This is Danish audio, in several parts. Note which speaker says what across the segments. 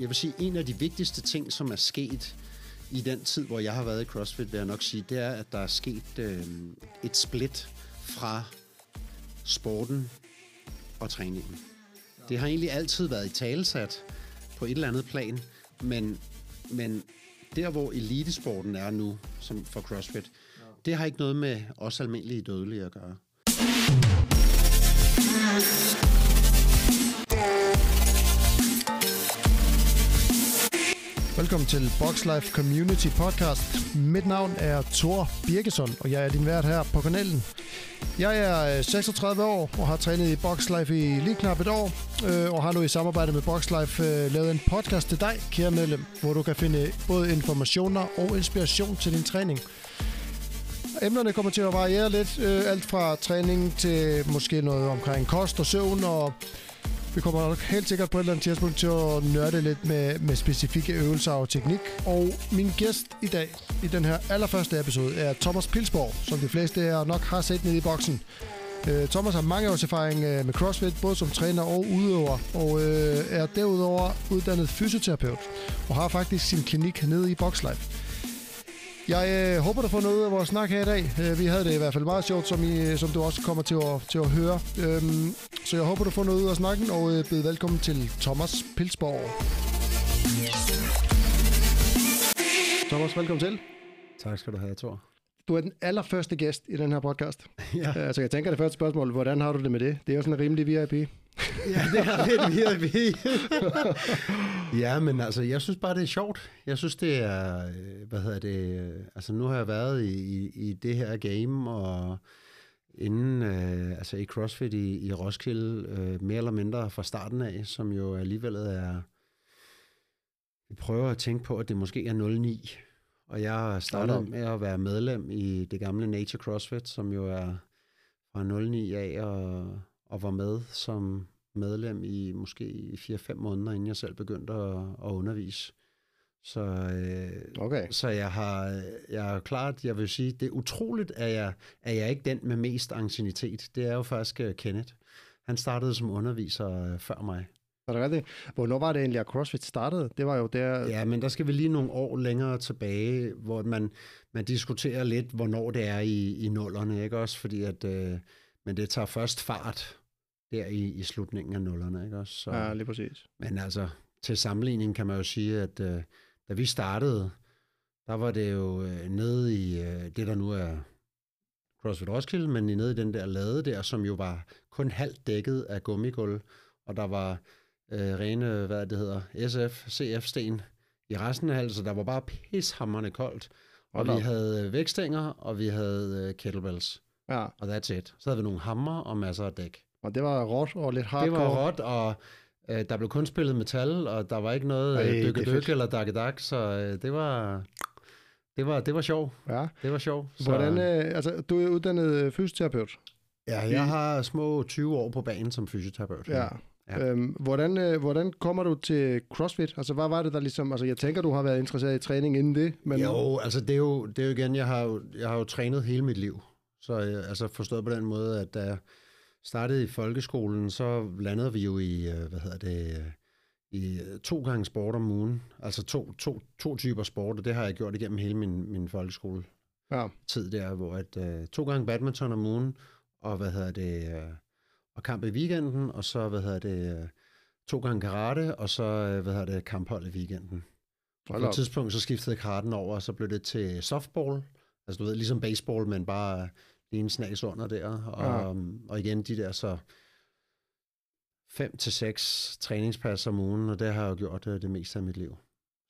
Speaker 1: Jeg vil sige, en af de vigtigste ting, som er sket i den tid, hvor jeg har været i CrossFit, vil jeg nok sige, det er, at der er sket øh, et split fra sporten og træningen. Det har egentlig altid været i talesat på et eller andet plan, men, men der, hvor elitesporten er nu, som for CrossFit, det har ikke noget med os almindelige dødelige at gøre.
Speaker 2: Velkommen til Box Life Community Podcast. Mit navn er Thor Birkesson, og jeg er din vært her på kanalen. Jeg er øh, 36 år og har trænet i Box Life i lige knap et år, øh, og har nu i samarbejde med Box Life øh, lavet en podcast til dig, kære medlem, hvor du kan finde både informationer og inspiration til din træning. Emnerne kommer til at variere lidt, øh, alt fra træning til måske noget omkring kost og søvn og vi kommer nok helt sikkert på et eller andet tidspunkt til at nørde lidt med, med specifikke øvelser og teknik. Og min gæst i dag, i den her allerførste episode, er Thomas Pilsborg, som de fleste af nok har set nede i boksen. Øh, Thomas har mange års erfaring øh, med CrossFit, både som træner og udøver, og øh, er derudover uddannet fysioterapeut, og har faktisk sin klinik nede i Boxlife. Jeg øh, håber, du får noget af vores snak her i dag. Øh, vi havde det i hvert fald meget sjovt, som, I, som du også kommer til at, til at høre. Øhm, så jeg håber, du får noget ud af snakken, og øh, bed velkommen til Thomas Pilsborg. Thomas, velkommen til.
Speaker 1: Tak skal du have, Thor.
Speaker 2: Du er den allerførste gæst i den her podcast.
Speaker 1: Ja.
Speaker 2: Altså, jeg tænker det første spørgsmål, hvordan har du det med det? Det er jo sådan en rimelig VIP.
Speaker 1: Ja, det er lidt VIP. ja, men altså, jeg synes bare, det er sjovt. Jeg synes, det er, øh, hvad hedder det, øh, altså nu har jeg været i, i, i det her game, og inden, øh, altså i CrossFit i, i Roskilde, øh, mere eller mindre fra starten af, som jo alligevel er, vi prøver at tænke på, at det måske er 09, og jeg startede med at være medlem i det gamle Nature CrossFit, som jo er fra 09 af, og, og var med som medlem i måske 4-5 måneder, inden jeg selv begyndte at, at undervise. Så, øh, okay. så jeg har jeg er klart, jeg vil sige, det er utroligt, at jeg, at jeg ikke den med mest ancienitet. Det er jo faktisk uh, Kenneth. Han startede som underviser uh, før mig.
Speaker 2: Er det rigtigt? Hvornår var det egentlig, at CrossFit startede? Det var jo der...
Speaker 1: Ja, men der skal vi lige nogle år længere tilbage, hvor man, man diskuterer lidt, hvornår det er i, i nullerne, ikke også? Fordi at, øh, men det tager først fart der i, i slutningen af nullerne, ikke også?
Speaker 2: Så, ja, lige præcis.
Speaker 1: Men altså, til sammenligning kan man jo sige, at øh, da vi startede, der var det jo øh, nede i øh, det, der nu er CrossFit Roskilde, men nede i den der lade der, som jo var kun halvt dækket af gummigulv, og der var øh, rene, hvad det hedder, SF, CF-sten i resten af halsen, der var bare pishammerne koldt. Og vi havde vækstænger, og vi havde øh, kettlebells. Ja. Og that's it. Så havde vi nogle hammer og masser af dæk.
Speaker 2: Og det var råt og lidt hardcore.
Speaker 1: Det var råt, og øh, der blev kun spillet metal, og der var ikke noget øh, dykke eller dakke dak, så øh, det var... Det var, det var sjovt. Ja. Det var sjovt.
Speaker 2: Så... Hvordan, øh, altså, du er uddannet fysioterapeut?
Speaker 1: Ja, jeg har små 20 år på banen som fysioterapeut.
Speaker 2: Ja. ja. Øhm, hvordan, øh, hvordan kommer du til CrossFit? Altså, hvad var det, der ligesom... Altså, jeg tænker, du har været interesseret i træning inden det,
Speaker 1: men... Jo, altså, det er jo, det er jo igen, jeg har jo, jeg har jo trænet hele mit liv. Så øh, altså, forstået på den måde, at da startede i folkeskolen, så landede vi jo i, øh, hvad hedder det, øh, i to gange sport om ugen. Altså to, to, to typer sport, og det har jeg gjort igennem hele min, min folkeskole ja. tid der, hvor at, to gange badminton om ugen, og hvad hedder det, og kamp i weekenden, og så, hvad hedder det, to gange karate, og så, hvad hedder det, kamphold i weekenden. Og på et tidspunkt, så skiftede karaten over, og så blev det til softball, altså du ved, ligesom baseball, men bare lige en snas under der. Og, ja. og igen de der så fem til seks træningspas om ugen, og det har jeg jo gjort det, det meste af mit liv.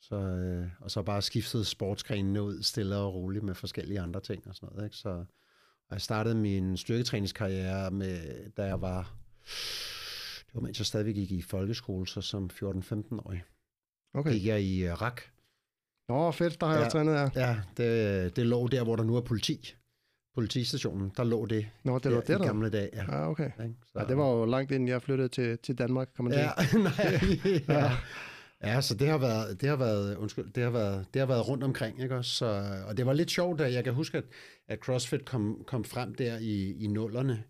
Speaker 1: Så, øh, og så bare skiftet sportsgrenene ud stille og roligt med forskellige andre ting og sådan noget. Ikke? Så, og jeg startede min styrketræningskarriere med, da jeg var, det var mens jeg stadigvæk gik i folkeskole, så som 14-15-årig. Okay. Gik jeg i uh, RAK.
Speaker 2: Nå, fedt, der har ja, jeg trænet, ja.
Speaker 1: Ja, det, det lå der, hvor der nu er politi politistationen, der lå det,
Speaker 2: Nå, det lå der,
Speaker 1: der, i gamle dage.
Speaker 2: Ja, ah, okay. Så, ja, det var jo langt inden jeg flyttede til, til Danmark, kan man
Speaker 1: ja, sige. nej, ja. ja. så det har været, det har været, undskyld, det har været, det har været rundt omkring, ikke også? Så, og det var lidt sjovt, at jeg kan huske, at, at CrossFit kom, kom frem der i, i nullerne,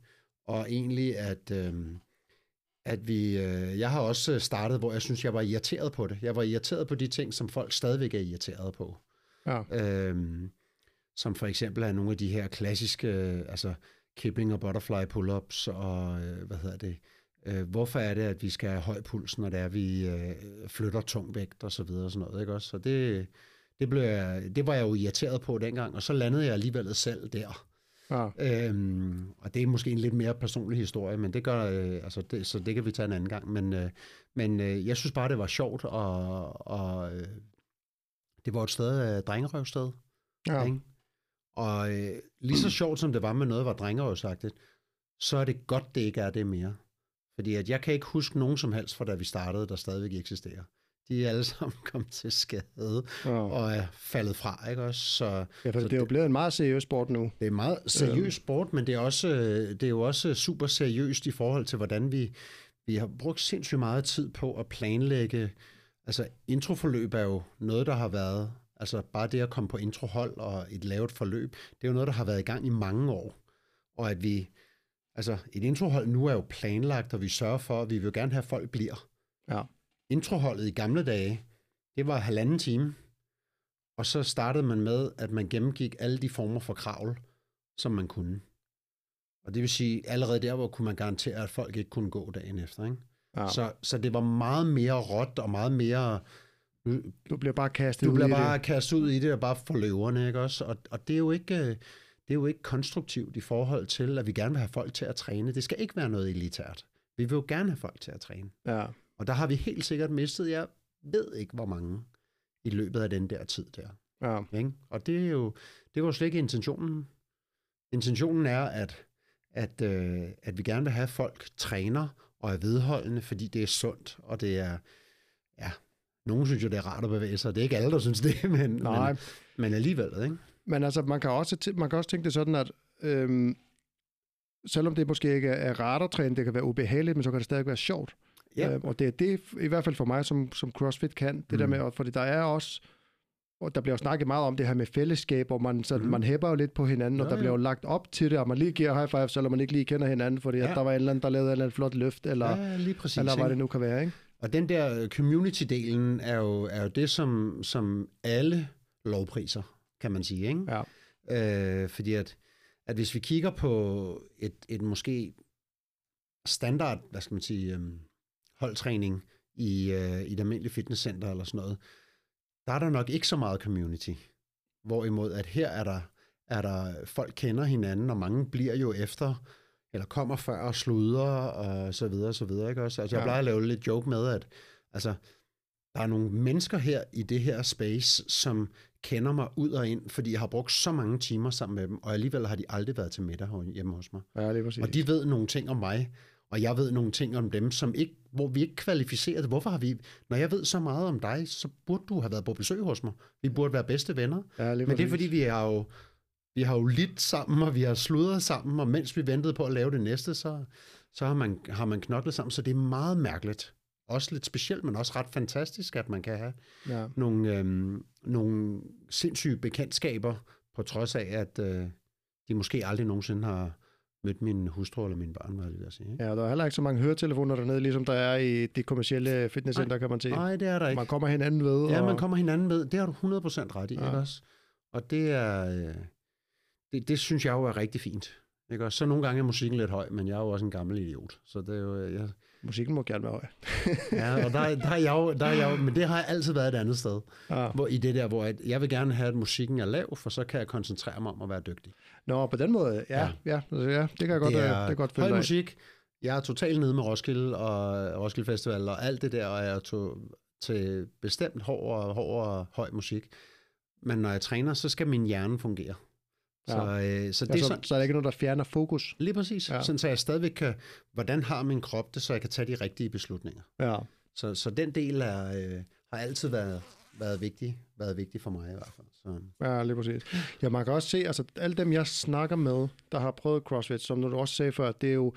Speaker 1: og egentlig at, øhm, at vi, øh, jeg har også startet, hvor jeg synes, jeg var irriteret på det. Jeg var irriteret på de ting, som folk stadigvæk er irriteret på.
Speaker 2: Ja.
Speaker 1: Øhm, som for eksempel er nogle af de her klassiske, øh, altså kipping og butterfly pull-ups, og øh, hvad hedder det, øh, hvorfor er det, at vi skal have høj puls, når det er, vi øh, flytter tung vægt og så videre og sådan noget, ikke også? Så det, det, blev jeg, det var jeg jo irriteret på dengang, og så landede jeg alligevel selv der.
Speaker 2: Ja.
Speaker 1: Øhm, og det er måske en lidt mere personlig historie, men det gør, øh, altså det, så det kan vi tage en anden gang. Men, øh, men øh, jeg synes bare, det var sjovt, og, og øh, det var et sted, øh, drengerøvsted.
Speaker 2: Ja.
Speaker 1: Ikke? Og øh, lige så sjovt som det var med noget, var drengerøvsagtigt, så er det godt, det ikke er det mere. Fordi at jeg kan ikke huske nogen som helst fra da vi startede, der stadigvæk eksisterer. De er alle sammen kommet til skade
Speaker 2: Ja.
Speaker 1: og er faldet fra, ikke også? Så
Speaker 2: ja, for
Speaker 1: så
Speaker 2: det er jo blevet en meget seriøs sport nu.
Speaker 1: det er meget seriøs sport, men det er, også, øh, det er jo også super seriøst i forhold til, hvordan vi, vi har brugt sindssygt meget tid på at planlægge. Altså, introforløb er jo noget, der har været, altså bare det at komme på introhold og et lavet forløb, det er jo noget, der har været i gang i mange år. Og at vi, altså et introhold nu er jo planlagt, og vi sørger for, at vi vil gerne have, at folk bliver.
Speaker 2: Ja.
Speaker 1: Introholdet i gamle dage, det var halvanden time, og så startede man med, at man gennemgik alle de former for kravl, som man kunne. Og det vil sige, allerede der, hvor kunne man garantere, at folk ikke kunne gå dagen efter. Ikke?
Speaker 2: Ja.
Speaker 1: Så, så det var meget mere råt og meget mere...
Speaker 2: Du bliver bare kastet
Speaker 1: Du
Speaker 2: ud
Speaker 1: bliver
Speaker 2: i
Speaker 1: bare
Speaker 2: det.
Speaker 1: kastet ud i det og bare for løverne, ikke også? Og, og det er jo ikke... øh, Det er jo ikke konstruktivt i forhold til, at vi gerne vil have folk til at træne. Det skal ikke være noget elitært. Vi vil jo gerne have folk til at træne.
Speaker 2: Ja.
Speaker 1: Og der har vi helt sikkert mistet, jeg ved ikke hvor mange, i løbet af den der tid der.
Speaker 2: Ja.
Speaker 1: Ikke? Og det er jo det var jo slet ikke intentionen. Intentionen er, at, at, øh, at vi gerne vil have, at folk træner og er vedholdende, fordi det er sundt, og det er, ja, nogen synes jo, det er rart at bevæge sig. Det er ikke alle, der synes det, men,
Speaker 2: Nej.
Speaker 1: men, men alligevel, ikke?
Speaker 2: Men altså, man kan også, man kan også tænke det sådan, at øhm, selvom det måske ikke er træne, det kan være ubehageligt, men så kan det stadig være sjovt.
Speaker 1: Ja.
Speaker 2: Øhm, og det er det, i hvert fald for mig, som, som CrossFit kan, det mm. der med, fordi der er også, og der bliver jo snakket meget om det her med fællesskab, hvor man, så
Speaker 1: Mm.
Speaker 2: man hæpper jo lidt på hinanden, og
Speaker 1: Ja,
Speaker 2: der
Speaker 1: ja.
Speaker 2: bliver jo lagt op til det, og man lige giver high five, selvom man ikke lige kender hinanden, fordi ja. At der var en eller anden, der lavede en eller anden flot løft, eller, ja,
Speaker 1: lige præcis.
Speaker 2: eller hvad det nu kan være, ikke?
Speaker 1: Og den der øh, community-delen er jo, er jo det, som, som alle lovpriser, kan man sige. Ikke?
Speaker 2: Ja.
Speaker 1: Øh, fordi at, at hvis vi kigger på et, et måske standard, hvad skal man sige, øhm, holdtræning i, øh, i et almindeligt fitnesscenter eller sådan noget, der er der nok ikke så meget community. Hvorimod at her er der, er der folk kender hinanden, og mange bliver jo efter, eller kommer før og sluder, og så videre, og så videre. Ikke også? Altså, jeg
Speaker 2: Ja.
Speaker 1: plejer at lave lidt joke med, at altså, der er nogle mennesker her i det her space, som kender mig ud og ind, fordi jeg har brugt så mange timer sammen med dem, og alligevel har de aldrig været til middag hjemme hos mig.
Speaker 2: Ja, er præcis.
Speaker 1: Og de ved nogle ting om mig, og jeg ved nogle ting om dem, som ikke, hvor vi ikke kvalificerer det. Hvorfor har vi, når jeg ved så meget om dig, så burde du have været på besøg hos mig. Vi burde være bedste venner.
Speaker 2: ja, lige
Speaker 1: Men det er fordi, vi har jo, vi har jo lidt sammen, og vi har sludret sammen, og mens vi ventede på at lave det næste, så, så har, man, har man knoklet sammen. Så det er meget mærkeligt. Også lidt specielt, men også ret fantastisk, at man kan have
Speaker 2: Ja.
Speaker 1: nogle, øhm, nogle sindssyge bekendtskaber, på trods af, at øh, de måske aldrig nogensinde har mødt min hustru eller mine børn, hvad jeg sige. Ikke?
Speaker 2: ja, der er heller ikke så mange høretelefoner dernede, ligesom der er i de kommercielle fitnesscenter, kan man se.
Speaker 1: Nej, det er der ikke.
Speaker 2: Man kommer hinanden ved.
Speaker 1: Ja,
Speaker 2: og...
Speaker 1: man kommer hinanden ved. Det har du 100% ret i,
Speaker 2: Ja.
Speaker 1: ja. ikke også? Og det er... Øh, det, det synes jeg jo er rigtig fint. Ikke også? Så nogle gange er musikken lidt høj, men jeg er jo også en gammel idiot. Så det er jo... øh, Jeg,
Speaker 2: Musikken må gerne være høj.
Speaker 1: ja, og der, der, er jeg jo, der er jeg jo... Men det har jeg altid været et andet sted.
Speaker 2: Ja.
Speaker 1: Hvor, I det der, hvor jeg, jeg vil gerne have, at musikken er lav, for så kan jeg koncentrere mig om at være dygtig.
Speaker 2: Nå, på den måde, ja, ja,
Speaker 1: Ja.
Speaker 2: ja, det kan jeg godt,
Speaker 1: det
Speaker 2: det
Speaker 1: er,
Speaker 2: det er godt
Speaker 1: høj
Speaker 2: følge dig.
Speaker 1: musik. Jeg er totalt nede med Roskilde og Roskilde Festival og alt det der, og jeg er to, til bestemt hård og, hård og høj musik. Men når jeg træner, så skal min hjerne fungere. Så, øh, så det
Speaker 2: Ja,
Speaker 1: er
Speaker 2: så,
Speaker 1: sådan,
Speaker 2: så er der ikke noget, der fjerner fokus.
Speaker 1: lige præcis,
Speaker 2: ja.
Speaker 1: sådan så jeg stadigvæk kan, hvordan har min krop det, så jeg kan tage de rigtige beslutninger.
Speaker 2: Ja.
Speaker 1: Så, så den del er, øh, har altid været, været vigtig, været vigtig for mig i hvert fald. Så,
Speaker 2: Ja, lige præcis. Ja, man kan også se, altså alle dem, jeg snakker med, der har prøvet CrossFit, som du også sagde før, det er jo,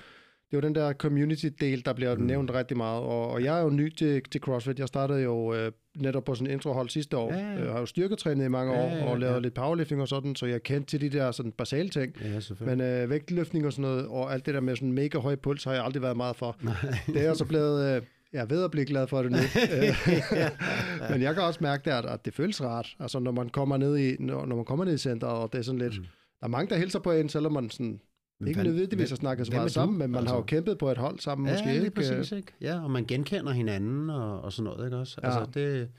Speaker 2: det er jo den der community-del, der bliver mm. nævnt rigtig meget. Og, og jeg er jo ny til, til CrossFit. Jeg startede jo øh, netop på sådan introhold sidste år.
Speaker 1: Ja, ja.
Speaker 2: Jeg har jo styrketrænet i mange
Speaker 1: Ja,
Speaker 2: år,
Speaker 1: ja,
Speaker 2: og lavet
Speaker 1: ja.
Speaker 2: lidt powerlifting og sådan, så jeg kendte til de der sådan basale ting.
Speaker 1: Ja.
Speaker 2: Men øh, vægtløftning og sådan noget, og alt det der med sådan mega høj puls, har jeg aldrig været meget for.
Speaker 1: Nej.
Speaker 2: Det er jeg så blevet... Øh, jeg er ved at blive glad for det nu. Øh, Men jeg kan også mærke, der, at det føles rart. Altså, når man kommer ned i, når, når man kommer ned i centret, og det er sådan lidt...
Speaker 1: Mm.
Speaker 2: Der er mange, der hilser på en, selvom man sådan,
Speaker 1: Men
Speaker 2: ikke nødvendigvis har snakket så meget sammen, men man
Speaker 1: Altså-
Speaker 2: har jo kæmpet på et hold sammen
Speaker 1: Ja,
Speaker 2: måske.
Speaker 1: lige
Speaker 2: ikke?
Speaker 1: præcis, ikke? Ja, og man genkender hinanden og, og sådan noget, ikke også?
Speaker 2: Ja.
Speaker 1: Altså, det,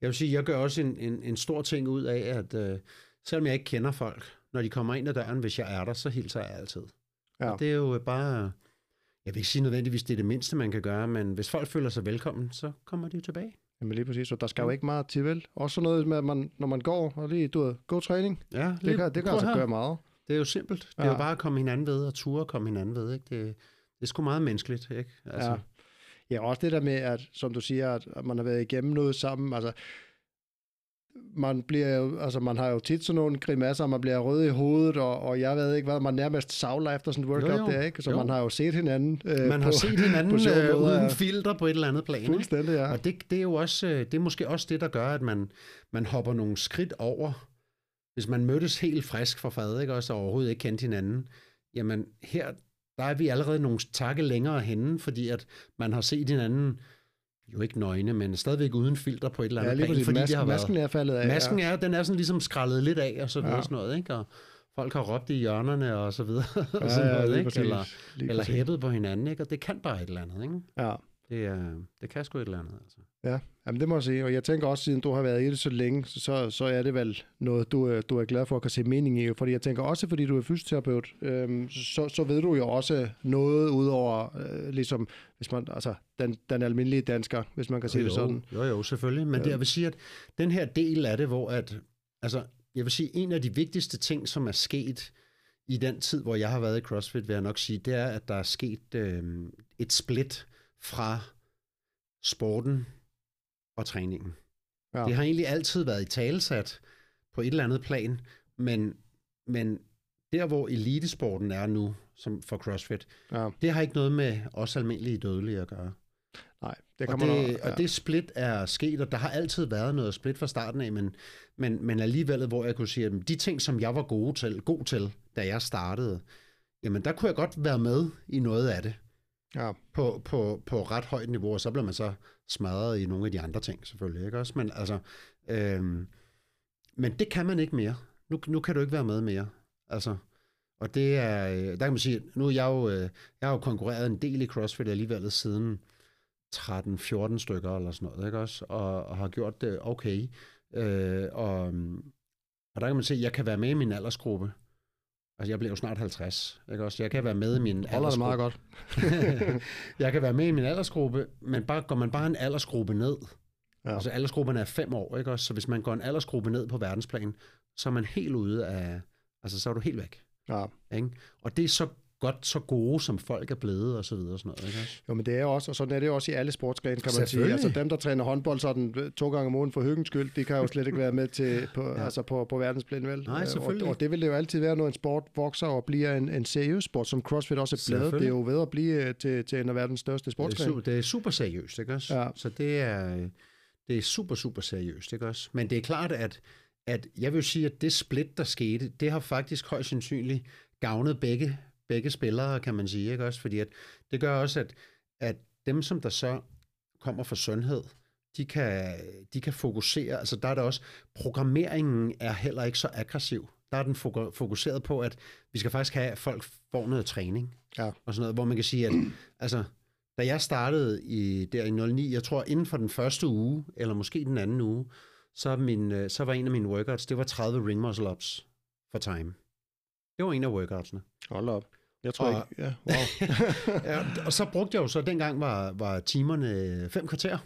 Speaker 1: jeg vil sige, jeg gør også en, en, en stor ting ud af, at øh, selvom jeg ikke kender folk, når de kommer ind ad døren, hvis jeg er der, så hilser jeg altid.
Speaker 2: Ja.
Speaker 1: Og det er jo bare, jeg vil ikke sige nødvendigvis, det er det mindste, man kan gøre, men hvis folk føler sig velkommen, så kommer de jo tilbage.
Speaker 2: Jamen lige præcis, så der skal jo ikke meget til, vel? Også sådan noget med, at man, når man går, og lige, du ved, god træning,
Speaker 1: Ja,
Speaker 2: det kan, det kan altså
Speaker 1: her.
Speaker 2: gøre meget.
Speaker 1: Det er jo simpelt. Det er
Speaker 2: Ja.
Speaker 1: jo bare at komme hinanden ved, og ture at komme hinanden ved, ikke? Det, det er sgu meget menneskeligt, ikke? Altså,
Speaker 2: Ja. Ja, også det der med, at som du siger, at man har været igennem noget sammen, altså man bliver jo, altså man har jo tit sådan nogle grimasser, man bliver rød i hovedet, og, og jeg ved ikke hvad, man nærmest savler efter sådan et workout
Speaker 1: Jo, jo.
Speaker 2: der, ikke? Så
Speaker 1: Jo.
Speaker 2: man har jo set hinanden. Øh,
Speaker 1: Man har
Speaker 2: på,
Speaker 1: set hinanden
Speaker 2: sjove
Speaker 1: øh, uden filter på et eller andet plan, ikke?
Speaker 2: Fuldstændig, ja.
Speaker 1: Og det, det er jo også, øh, det er måske også det, der gør, at man, man hopper nogle skridt over. Hvis man mødtes helt frisk fra fad, ikke også, og overhovedet ikke kendte hinanden, jamen her, der er vi allerede nogle takke længere henne, fordi at man har set hinanden, jo ikke nøgne, men stadigvæk uden filter på et eller andet
Speaker 2: Ja,
Speaker 1: plan, fordi
Speaker 2: Masken,
Speaker 1: det har været...
Speaker 2: masken er faldet af.
Speaker 1: Masken er, den er sådan ligesom skrællet lidt af, og så videre
Speaker 2: Ja.
Speaker 1: ja. sådan noget, ikke? Og folk har råbt i hjørnerne, og så videre,
Speaker 2: ja.
Speaker 1: og sådan noget,
Speaker 2: lige
Speaker 1: ikke?
Speaker 2: præcis.
Speaker 1: Eller, eller hæppet på hinanden, ikke? Og det kan bare et eller andet, ikke?
Speaker 2: Ja.
Speaker 1: Det, er, det kan sgu et eller andet, altså.
Speaker 2: Ja, jamen det må jeg sige. Og jeg tænker også, siden du har været i det så længe, så, så er det vel noget, du, er- du er glad for at kan se mening i. Fordi jeg tænker også, fordi du er fysioterapeut, øhm, så, så ved du jo også noget udover, øh, ligesom, hvis man, altså, den, den almindelige dansker, hvis man kan sige
Speaker 1: jo,
Speaker 2: det sådan.
Speaker 1: Jo, jo, selvfølgelig. Men det, jeg vil sige, at den her del af det, hvor at, altså, jeg vil sige, en af de vigtigste ting, som er sket i den tid, hvor jeg har været i CrossFit, vil jeg nok sige, det er, at der er sket øh, et split fra sporten og træningen.
Speaker 2: Ja.
Speaker 1: Det har egentlig altid været i talesat på et eller andet plan, men, men der, hvor elitesporten er nu, som for CrossFit,
Speaker 2: Ja,
Speaker 1: det har ikke noget med os almindelige dødelige at gøre.
Speaker 2: nej, det kan
Speaker 1: Og
Speaker 2: man
Speaker 1: det,
Speaker 2: også- ja.
Speaker 1: og det split er sket, og der har altid været noget split fra starten af, men, men, men alligevel, hvor jeg kunne sige, at de ting, som jeg var gode til, god til, da jeg startede, jamen der kunne jeg godt være med i noget af det
Speaker 2: Ja,
Speaker 1: på, på, på ret højt niveau, og så bliver man så smadret i nogle af de andre ting, selvfølgelig, ikke også? Men altså, øhm, men det kan man ikke mere. Nu, nu kan du ikke være med mere. Altså, og det er, øh, der kan man sige, nu er jeg jo, øh, jeg har jo konkurreret en del i CrossFit alligevel siden 13-14 stykker eller sådan noget, ikke også? Og, og har gjort det okay. Øh, og, og der kan man se, at jeg kan være med i min aldersgruppe. Altså, jeg bliver jo snart 50, ikke også? Jeg kan være med i min
Speaker 2: holder det meget godt.
Speaker 1: jeg kan være med i min aldersgruppe, men bare, går man bare en aldersgruppe ned,
Speaker 2: Ja.
Speaker 1: altså aldersgruppen er fem år, ikke også? Så hvis man går en aldersgruppe ned på verdensplan, så er man helt ude af, altså så er du helt væk,
Speaker 2: Ja.
Speaker 1: ikke? Og det er så godt, så gode, som folk er blevet, og så videre, og sådan noget, ikke?
Speaker 2: Jo, men det er også, og sådan er det også i alle sportsgrene, kan man sige. Altså dem, der træner håndbold sådan øh, to gange om ugen for hyggens skyld, de kan jo slet ikke være med til på, ja. Altså på, på verdensplan, vel?
Speaker 1: Nej,
Speaker 2: Øh,
Speaker 1: selvfølgelig.
Speaker 2: Og, og, det vil det jo altid være, når en sport vokser og bliver en, en seriøs sport, som CrossFit også er blevet. Det er jo ved at blive øh, til, til en af verdens største
Speaker 1: Det er,
Speaker 2: sportsgrene.
Speaker 1: su- det er super seriøst, ikke også?
Speaker 2: Ja.
Speaker 1: Så det er, det er super, super seriøst, ikke også? Men det er klart, at, at jeg vil sige, at det split, der skete, det har faktisk højst sandsynligt gavnet begge, begge spillere, kan man sige, ikke også? Fordi at det gør også, at, at dem, som der så kommer fra sundhed, de kan, de kan fokusere, altså der er der også, programmeringen er heller ikke så aggressiv. Der er den foku- fokuseret på, at vi skal faktisk have, at folk får noget træning.
Speaker 2: Ja.
Speaker 1: Og sådan noget, hvor man kan sige, at altså, da jeg startede i, der i 09, jeg tror inden for den første uge, eller måske den anden uge, så, min, øh, så var en af mine workouts, det var 30 ring muscle ups for time. Det var en af workoutsene.
Speaker 2: Hold op. Jeg tror
Speaker 1: Og-
Speaker 2: ikke, ja, wow.
Speaker 1: ja, og så brugte jeg jo så, dengang var, var timerne fem kvarter.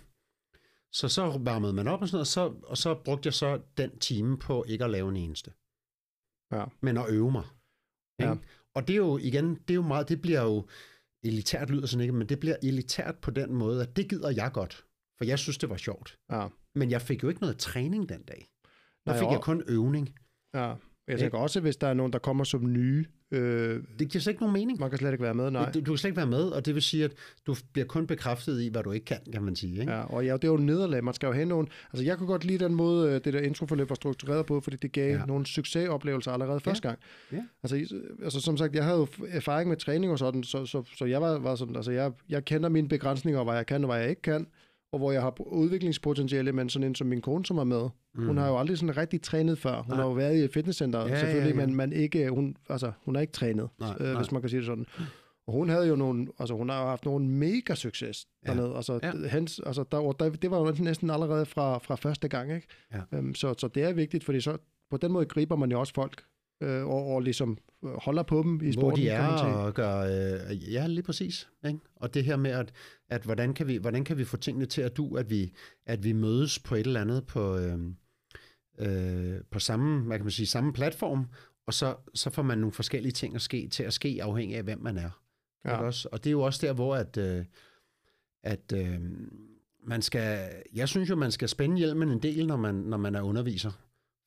Speaker 1: Så så varmede man op og sådan noget, så, og så brugte jeg så den time på ikke at lave en eneste.
Speaker 2: Ja.
Speaker 1: Men at øve mig. Ikke?
Speaker 2: Ja.
Speaker 1: Og det er jo igen, det er jo meget, det bliver jo elitært lyder sådan ikke, men det bliver elitært på den måde, at det gider jeg godt. For jeg synes, det var sjovt.
Speaker 2: ja.
Speaker 1: Men jeg fik jo ikke noget træning den dag. Der
Speaker 2: Nej,
Speaker 1: fik
Speaker 2: og-
Speaker 1: jeg kun øvning.
Speaker 2: Ja. Jeg tænker også, hvis der er nogen, der kommer som nye, øh,
Speaker 1: Det giver slet ikke nogen mening.
Speaker 2: man kan slet ikke være med, nej.
Speaker 1: Du, du kan slet ikke være med, og det vil sige, at du bliver kun bekræftet i, hvad du ikke kan, kan man sige. Ikke?
Speaker 2: Ja, og ja, det er jo nederlag. Man skal jo have nogen... Altså, jeg kunne godt lide den måde, øh, det der introforløb var struktureret på, fordi det gav
Speaker 1: Ja.
Speaker 2: ja. nogle succesoplevelser allerede første gang.
Speaker 1: Ja.
Speaker 2: Altså, altså, som sagt, jeg havde jo erfaring med træning og sådan, så, så, så jeg var, var sådan, altså, jeg, jeg kender mine begrænsninger, og hvad jeg kan og hvad jeg ikke kan, og hvor jeg har udviklingspotentiale, men sådan en som min kone, som er med, mm. hun har jo aldrig sådan rigtig trænet før. Hun
Speaker 1: Nej.
Speaker 2: har jo været i et fitnesscenter,
Speaker 1: Ja,
Speaker 2: ja,
Speaker 1: ja,
Speaker 2: selvfølgelig,
Speaker 1: ja.
Speaker 2: ja, men man ikke, hun, altså, hun har ikke trænet,
Speaker 1: Nej,
Speaker 2: øh,
Speaker 1: nej.
Speaker 2: hvis man kan sige det sådan. Og hun havde jo nogle, altså hun har jo haft nogle mega succes
Speaker 1: Ja.
Speaker 2: dernede. Altså,
Speaker 1: Ja.
Speaker 2: ja. hens, altså der, der, det var jo næsten allerede fra, fra første gang, ikke?
Speaker 1: Ja.
Speaker 2: Øhm, så, så det er vigtigt, fordi så på den måde griber man jo også folk, øh, og, og ligesom øh, holder på dem i
Speaker 1: hvor
Speaker 2: sporten,
Speaker 1: de
Speaker 2: kan man
Speaker 1: er og gør, øh, ja, lige præcis. Ikke? Og det her med, at, at hvordan, kan vi, hvordan kan vi få tingene til at du, at vi, at vi mødes på et eller andet på, øh, øh, på samme, hvad kan man sige, samme platform, og så, så får man nogle forskellige ting at ske, til at ske afhængig af, hvem man er. Ja. Også? Og det er jo også der, hvor at, øh, at øh, man skal, jeg synes jo, man skal spænde hjelmen en del, når man, når man er underviser.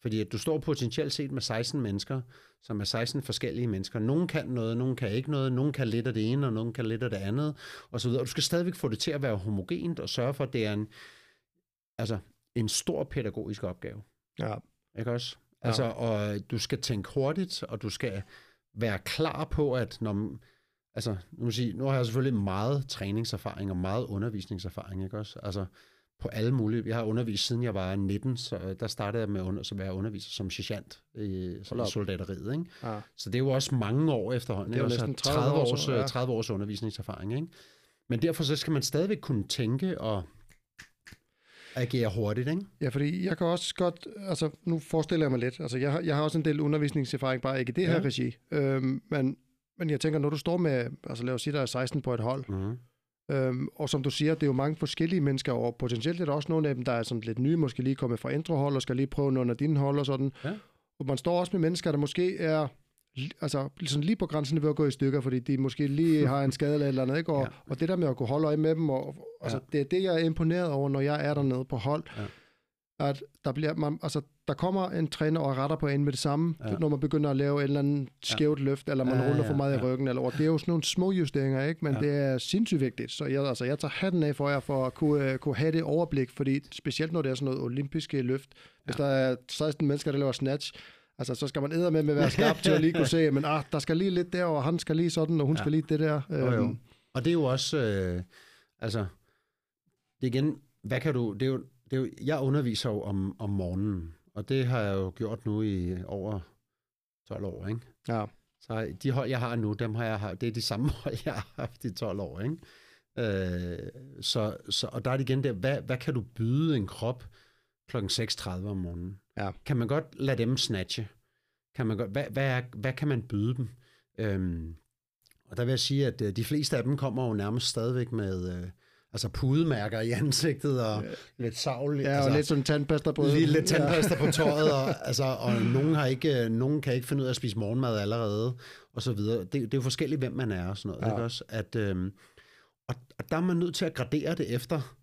Speaker 1: Fordi at du står potentielt set med 16 mennesker, som er 16 forskellige mennesker. Nogle kan noget, nogle kan ikke noget, nogle kan lidt af det ene, og nogle kan lidt af det andet, og så videre. Og du skal stadigvæk få det til at være homogent, og sørge for, at det er en, altså, en stor pædagogisk opgave.
Speaker 2: Ja.
Speaker 1: Ikke også?
Speaker 2: Ja.
Speaker 1: Altså, og du skal tænke hurtigt, og du skal være klar på, at når, altså, nu, sige, nu har jeg selvfølgelig meget træningserfaring og meget undervisningserfaring, ikke også? Altså, på alle mulige. Jeg har undervist siden jeg var 19, så øh, der startede jeg med under, at være underviser som sergeant i,
Speaker 2: Hold
Speaker 1: i soldateriet, ikke?
Speaker 2: Ja.
Speaker 1: Så det er jo også mange år efterhånden.
Speaker 2: Det er jo næsten
Speaker 1: Så
Speaker 2: 30 år,
Speaker 1: års,
Speaker 2: så, ja.
Speaker 1: ja. 30 års undervisningserfaring, ikke? Men derfor så skal man stadigvæk kunne tænke og agere hurtigt, ikke?
Speaker 2: Ja, fordi jeg kan også godt, altså nu forestiller jeg mig lidt, altså jeg har, jeg har også en del undervisningserfaring, bare ikke i det her
Speaker 1: Ja.
Speaker 2: regi, øhm, men, men jeg tænker, når du står med, altså lad os sige, der er 16 på et hold,
Speaker 1: Mm-hmm.
Speaker 2: Øhm, og som du siger, det er jo mange forskellige mennesker, og potentielt er der også nogle af dem, der er sådan lidt nye, måske lige kommet fra introhold, og skal lige prøve nogle af dine hold og sådan.
Speaker 1: Ja.
Speaker 2: Og man står også med mennesker, der måske er altså, sådan lige på grænsen ved at gå i stykker, fordi de måske lige har en skade eller et eller andet, ikke? Og,
Speaker 1: Ja.
Speaker 2: ja. og det der med at kunne holde øje med dem, og, altså, det er det, jeg er imponeret over, når jeg er dernede på hold,
Speaker 1: Ja.
Speaker 2: At der, bliver man, altså, der kommer en træner og retter på en med det samme,
Speaker 1: Ja.
Speaker 2: ja. når man begynder at lave et eller andet skævt løft, eller man
Speaker 1: Ja,
Speaker 2: ja, ruller
Speaker 1: ja,
Speaker 2: for meget
Speaker 1: ja.
Speaker 2: i ryggen, eller, og det er jo sådan nogle små justeringer, ikke? men
Speaker 1: Ja.
Speaker 2: ja. det er sindssygt vigtigt. Så jeg, altså, jeg tager hatten af for jer for at kunne, uh, kunne have det overblik, fordi specielt når det er sådan noget olympiske løft, hvis
Speaker 1: Ja.
Speaker 2: der er 16 mennesker, der laver snatch, altså så skal man æde med med at være skarp til at lige kunne se, men ah, der skal lige lidt der, og han skal lige sådan, og hun
Speaker 1: Ja.
Speaker 2: ja. skal lige det der.
Speaker 1: Jo, jo.
Speaker 2: Øhm,
Speaker 1: Og det er jo også, øh, altså, det er igen, hvad kan du, det er jo, det er jo, jeg underviser jo om, om morgenen, og det har jeg jo gjort nu i over 12 år, ikke?
Speaker 2: Ja,
Speaker 1: Så de hold, jeg har nu, dem har jeg haft, det er de samme hold, jeg har haft i 12 år, ikke? Øh, så, så, og der er det igen der, hvad, hvad kan du byde en krop kl. 6.30 om morgenen?
Speaker 2: Ja.
Speaker 1: Kan man godt lade dem snatche? Kan man godt, hvad, hvad, er, hvad kan man byde dem? Øhm, og der vil jeg sige, at øh, de fleste af dem kommer jo nærmest stadigvæk med øh, altså pudemærker i ansigtet og
Speaker 2: Ja.
Speaker 1: lidt savl.
Speaker 2: ja
Speaker 1: altså,
Speaker 2: og lidt sådan tandpasta på.
Speaker 1: Lige lidt tandpasta på tøjet, og, altså, og nogen, har ikke, øh, nogen kan ikke finde ud af at spise morgenmad allerede, og så videre. Det, det er jo forskelligt, hvem man er og sådan noget.
Speaker 2: Ja.
Speaker 1: Ja. Ikke også? At, øhm, og, og der er man nødt til at gradere det efter,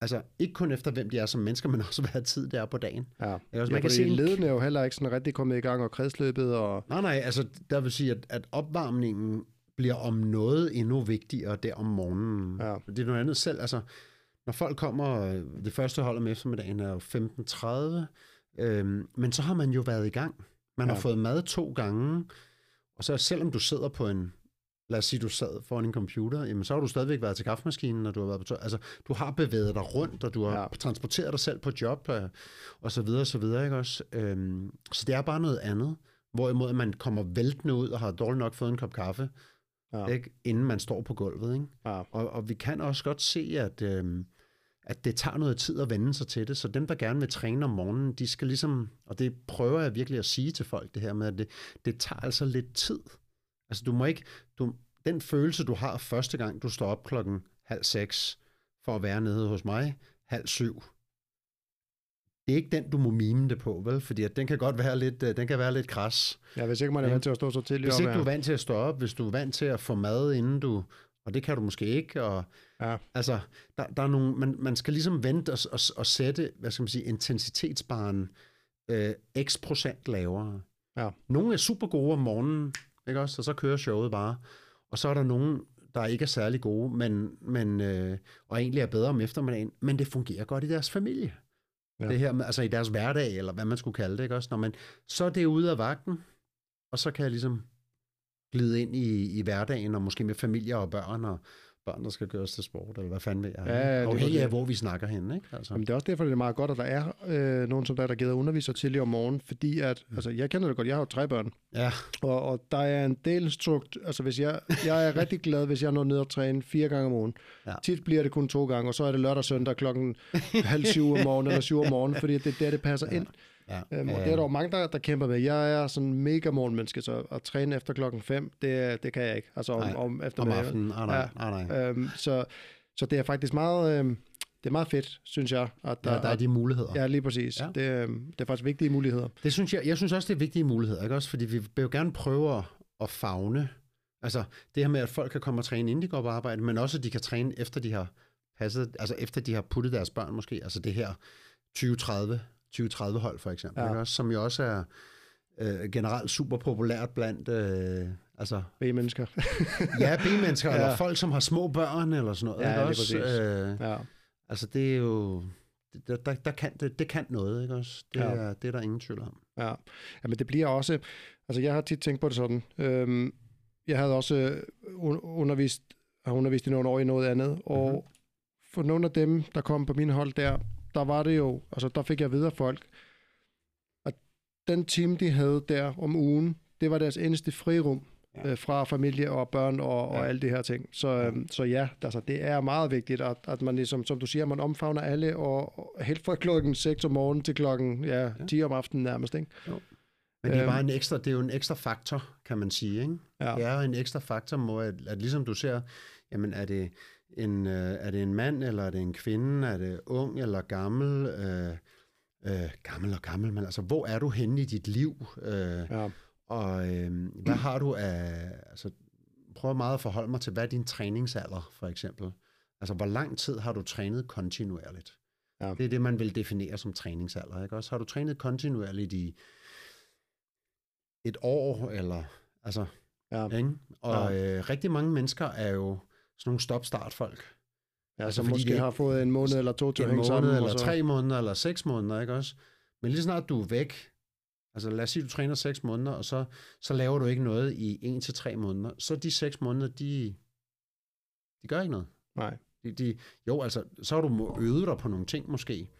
Speaker 1: altså ikke kun efter, hvem de er som mennesker, men også hvad tid det er på dagen.
Speaker 2: Ja,
Speaker 1: Ikke også?
Speaker 2: ja
Speaker 1: Man kan
Speaker 2: fordi
Speaker 1: se en-
Speaker 2: ledene er jo heller ikke sådan rigtig kommet i gang, og kredsløbet, og
Speaker 1: Nej, nej, altså der vil sige, at, at opvarmningen bliver om noget endnu vigtigere der om morgenen.
Speaker 2: Ja.
Speaker 1: Det er noget andet selv. Altså, når folk kommer, øh, det første hold om eftermiddagen er jo 15.30, øhm, men så har man jo været i gang. Man ja. Har fået mad to gange, og så selvom du sidder på en, lad os sige, du sad foran en computer, jamen så har du stadigvæk været til kaffemaskinen, og du har været på tøj. Altså, du har bevæget dig rundt, og du har ja. Transporteret dig selv på job, øh, og så videre, og så videre, ikke også? Øhm, så det er bare noget andet. Hvorimod man kommer væltende ud og har dårligt nok fået en kop kaffe,
Speaker 2: Ja.
Speaker 1: ikke, inden man står på gulvet. Ikke?
Speaker 2: ja,
Speaker 1: Og, og vi kan også godt se, at, øhm, at det tager noget tid at vende sig til det. Så dem, der gerne vil træne om morgenen, de skal ligesom, og det prøver jeg virkelig at sige til folk, det her med, at det, det tager altså lidt tid. Altså du må ikke, du, den følelse, du har første gang, du står op klokken halv seks for at være nede hos mig, halv syv, det er ikke den, du må mime det på, vel? Fordi at den kan godt være lidt, øh, den kan være lidt kras.
Speaker 2: ja, hvis ikke man er vant til at stå så tidligt
Speaker 1: Hvis ikke du er vant til at stå op, hvis du er vant til at få mad, inden du... Og det kan du måske ikke. Og,
Speaker 2: Ja.
Speaker 1: Altså, der, der er nogle, man, man skal ligesom vente og, og, og sætte, hvad skal man sige, intensitetsbaren øh, x procent lavere.
Speaker 2: Ja.
Speaker 1: Nogle er super gode om morgenen, ikke også? Og så kører showet bare. Og så er der nogen, der ikke er særlig gode, men, men, øh, og egentlig er bedre om eftermiddagen, men det fungerer godt i deres familie.
Speaker 2: Ja.
Speaker 1: Det her, med- altså i deres hverdag, eller hvad man skulle kalde det, ikke også? Når man, så er det ude af vagten, og så kan jeg ligesom glide ind i, i hverdagen, og måske med familie og børn, og børn, der skal gøres til sport, eller hvad fanden ved jeg.
Speaker 2: Ja, ja, det er
Speaker 1: Afhængig
Speaker 2: det.
Speaker 1: af, hvor vi snakker henne, ikke? Altså.
Speaker 2: Jamen, det er også derfor, det er meget godt, at der er øh, nogen som der, der gider underviser tidligere om morgenen, fordi at, altså, jeg kender det godt, jeg har jo tre børn,
Speaker 1: Ja,
Speaker 2: og, og der er en del strukt, altså hvis jeg, jeg er rigtig glad, hvis jeg når ned og træne fire gange om ugen.
Speaker 1: Ja.
Speaker 2: Tit bliver det kun to gange, og så er det lørdag og søndag klokken halv syv om morgenen eller syv om morgenen, fordi det er der, det passer ind.
Speaker 1: Ja.
Speaker 2: Øhm, og det er der jo mange, der, der kæmper med. Jeg er sådan mega morgenmenneske, så at træne efter klokken 5, det, det kan jeg ikke. Altså om,
Speaker 1: Nej,
Speaker 2: om
Speaker 1: om
Speaker 2: eftermiddagen.
Speaker 1: aftenen. Ah, nej,
Speaker 2: Ja.
Speaker 1: nej, nej.
Speaker 2: Øhm, så, så det er faktisk meget, øhm, det er meget fedt, synes jeg. At
Speaker 1: Der, der er de muligheder.
Speaker 2: Ja, lige præcis. Ja.
Speaker 1: Ja.
Speaker 2: Det, øhm, det er faktisk vigtige muligheder.
Speaker 1: Det synes jeg, jeg synes også, det er vigtige muligheder, ikke også? Fordi vi vil jo gerne prøve at, at fagne. Altså, det her med, at folk kan komme og træne, inden de går på arbejde, men også, at de kan træne, efter de har passet, altså efter de har puttet deres børn måske. Altså det her 2030, 2030 hold for eksempel,
Speaker 2: Ja.
Speaker 1: ikke også? Som jo også er øh, generelt super populært blandt, øh, altså,
Speaker 2: B-mennesker.
Speaker 1: ja, B-mennesker,
Speaker 2: Ja.
Speaker 1: eller folk, som har små børn, eller sådan noget,
Speaker 2: Ja,
Speaker 1: ikke også? Øh,
Speaker 2: ja.
Speaker 1: altså, det er jo, der, der, der kan, det, det kan noget, ikke også? Det,
Speaker 2: Ja.
Speaker 1: er, det er der ingen tvivl om.
Speaker 2: Ja. Jamen det bliver også, altså jeg har tit tænkt på det sådan, øhm, jeg havde også øh, un- undervist, har undervist i nogle år i noget andet, og
Speaker 1: Mhm.
Speaker 2: mm-hmm. for nogle af dem, der kom på min hold der, der var det jo, altså der fik jeg videre folk, at den time, de havde der om ugen, det var deres eneste frirum
Speaker 1: Ja.
Speaker 2: øh, fra familie og børn og, og
Speaker 1: Ja.
Speaker 2: alle de her ting. Så, øhm, så ja, altså, det er meget vigtigt, at, at man ligesom, som du siger, man omfavner alle, og, og helt fra klokken 6 om morgenen til klokken ja,
Speaker 1: Ja.
Speaker 2: 10 om aftenen nærmest, ikke?
Speaker 1: Men det er
Speaker 2: Øhm.
Speaker 1: bare en ekstra, det er jo en ekstra faktor, kan man sige, ikke?
Speaker 2: Ja.
Speaker 1: Det er jo en ekstra faktor, hvor at, at ligesom du ser, jamen er det en, øh, er det en mand, eller er det en kvinde, er det ung eller gammel, øh, øh, gammel og gammel, men altså, hvor er du henne i dit liv? Øh,
Speaker 2: Ja.
Speaker 1: og øh, hvad har du af, altså, prøv meget at forholde mig til, hvad er din træningsalder, for eksempel? Altså, hvor lang tid har du trænet kontinuerligt?
Speaker 2: Ja.
Speaker 1: Det er det, man vil definere som træningsalder, ikke også? Har du trænet kontinuerligt i et år, eller, altså,
Speaker 2: Ja.
Speaker 1: ikke? Og øh, rigtig mange mennesker er jo sådan nogle stop-start-folk.
Speaker 2: Ja,
Speaker 1: Altså,
Speaker 2: som
Speaker 1: fordi
Speaker 2: måske
Speaker 1: det-
Speaker 2: har fået en måned eller to til at hænge sammen.
Speaker 1: eller
Speaker 2: så,
Speaker 1: tre måneder, eller seks måneder, ikke også? Men lige snart du er væk, altså lad os sige, du træner seks måneder, og så, så laver du ikke noget i en til tre måneder, så de seks måneder, de, de gør ikke noget.
Speaker 2: Nej.
Speaker 1: De, de, jo, altså, så har du øvet dig på nogle ting måske,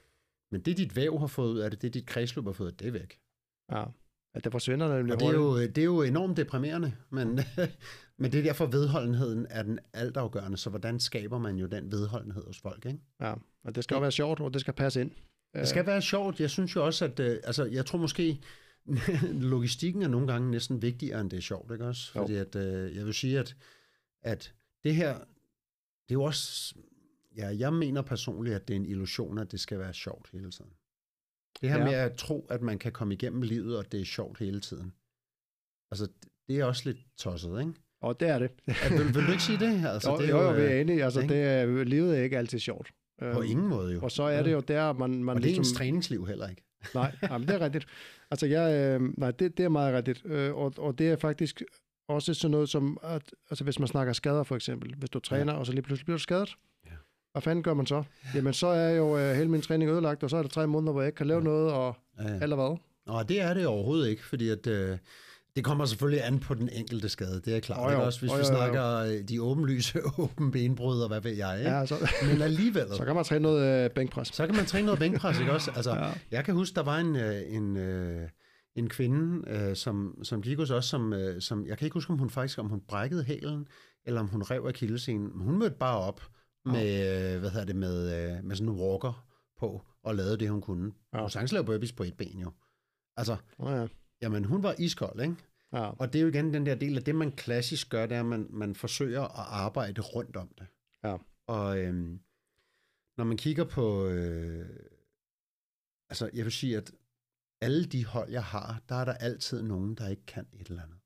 Speaker 1: men det dit væv har fået ud af det, det dit kredsløb har fået, det er væk.
Speaker 2: Ja. ja, det forsvinder nemlig
Speaker 1: Og det er, jo, det er jo enormt deprimerende, men, men det er derfor vedholdenheden er den altafgørende, så hvordan skaber man jo den vedholdenhed hos folk, ikke?
Speaker 2: Ja, og det skal jo være sjovt, og det skal passe ind.
Speaker 1: Det skal være sjovt. Jeg synes jo også, at øh, altså, jeg tror måske, logistikken er nogle gange næsten vigtigere, end det er sjovt, ikke også?
Speaker 2: Jo.
Speaker 1: Fordi at, øh, jeg vil sige, at, at det her, det er jo også, ja, jeg mener personligt, at det er en illusion, at det skal være sjovt hele tiden. Det her
Speaker 2: Ja.
Speaker 1: ja. med at tro, at man kan komme igennem livet, og det er sjovt hele tiden. Altså, det er også lidt tosset, ikke?
Speaker 2: Og det er det.
Speaker 1: At, vil, vil du ikke sige det? Altså,
Speaker 2: jo,
Speaker 1: det er
Speaker 2: jo, jo, vi er
Speaker 1: øh,
Speaker 2: enige. Altså, det er, livet er ikke altid sjovt.
Speaker 1: på
Speaker 2: Øhm,
Speaker 1: ingen måde jo.
Speaker 2: Og så er det jo der, man, man
Speaker 1: og det er ens
Speaker 2: ligesom...
Speaker 1: træningsliv heller ikke.
Speaker 2: Nej, jamen, det er rigtigt. Altså, jeg, øh, nej, det, det er meget rigtigt. Øh, og, og det er faktisk også sådan noget som, at, altså hvis man snakker skader for eksempel, hvis du træner, ja. og så lige pludselig bliver du skadet,
Speaker 1: Ja.
Speaker 2: hvad fanden gør man så? Jamen, så er jo øh, hele min træning ødelagt, og så er det tre måneder, hvor jeg ikke kan lave noget, og
Speaker 1: Ja, ja.
Speaker 2: eller hvad?
Speaker 1: Nå, det er det overhovedet ikke, fordi at, øh, det kommer selvfølgelig an på den enkelte skade, det er klart. Oh,
Speaker 2: jo.
Speaker 1: ikke? Også hvis vi
Speaker 2: jo, jo, jo.
Speaker 1: snakker øh, de åbenlyse åben benbrud og hvad ved jeg, ikke?
Speaker 2: Ja, så,
Speaker 1: Men alligevel,
Speaker 2: så kan man træne noget øh, bænkpres.
Speaker 1: så kan man træne noget bænkpres, ikke også? Altså,
Speaker 2: Ja.
Speaker 1: Jeg kan huske, der var en, øh, en, øh, en kvinde, øh, som, som gik hos os, som, øh, som, jeg kan ikke huske, om hun faktisk om hun brækkede hælen, eller om hun rev akillescenen. Men Hun mødte bare op med, øh, hvad hedder det, med, øh, med sådan en walker på, og lavede det, hun kunne.
Speaker 2: Ja.
Speaker 1: Hun lavede burpees på et ben jo. Altså,
Speaker 2: Oh, ja.
Speaker 1: Jamen hun var iskold, ikke?
Speaker 2: Ja.
Speaker 1: Og det er jo igen den der del af det, man klassisk gør, det er, at man, man forsøger at arbejde rundt om det.
Speaker 2: Ja.
Speaker 1: Og øhm, når man kigger på, øh, altså jeg vil sige, at alle de hold, jeg har, der er der altid nogen, der ikke kan et eller andet.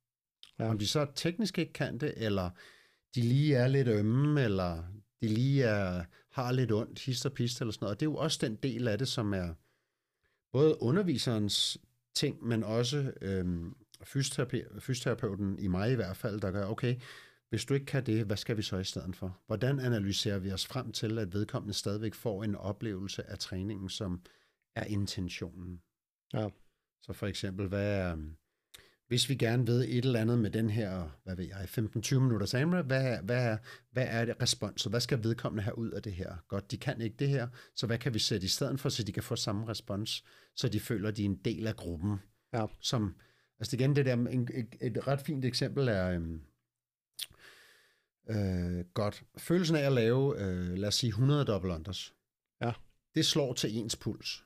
Speaker 2: Ja.
Speaker 1: Om de så teknisk ikke kan det, eller de lige er lidt ømme, eller de lige er, har lidt ondt, hist og pist eller sådan noget. Og det er jo også den del af det, som er både underviserens ting, men også øhm, fysioterape- fysioterapeuten i mig i hvert fald, der gør, okay, hvis du ikke kan det, hvad skal vi så i stedet for? Hvordan analyserer vi os frem til, at vedkommende stadigvæk får en oplevelse af træningen, som er intentionen?
Speaker 2: Ja.
Speaker 1: Så for eksempel, hvad er, hvis vi gerne ved et eller andet med den her, hvad ved jeg, 15-20 minutter AMRAP, hvad, hvad, hvad er det responset? Hvad skal vedkommende have ud af det her? Godt, de kan ikke det her, så hvad kan vi sætte i stedet for, så de kan få samme respons, så de føler, de er en del af gruppen?
Speaker 2: Ja.
Speaker 1: Som, altså igen, det der, en, et, et ret fint eksempel er, øhm, øh, godt, følelsen af at lave, øh, lad os sige, 100 double unders.
Speaker 2: Ja.
Speaker 1: Det slår til ens puls.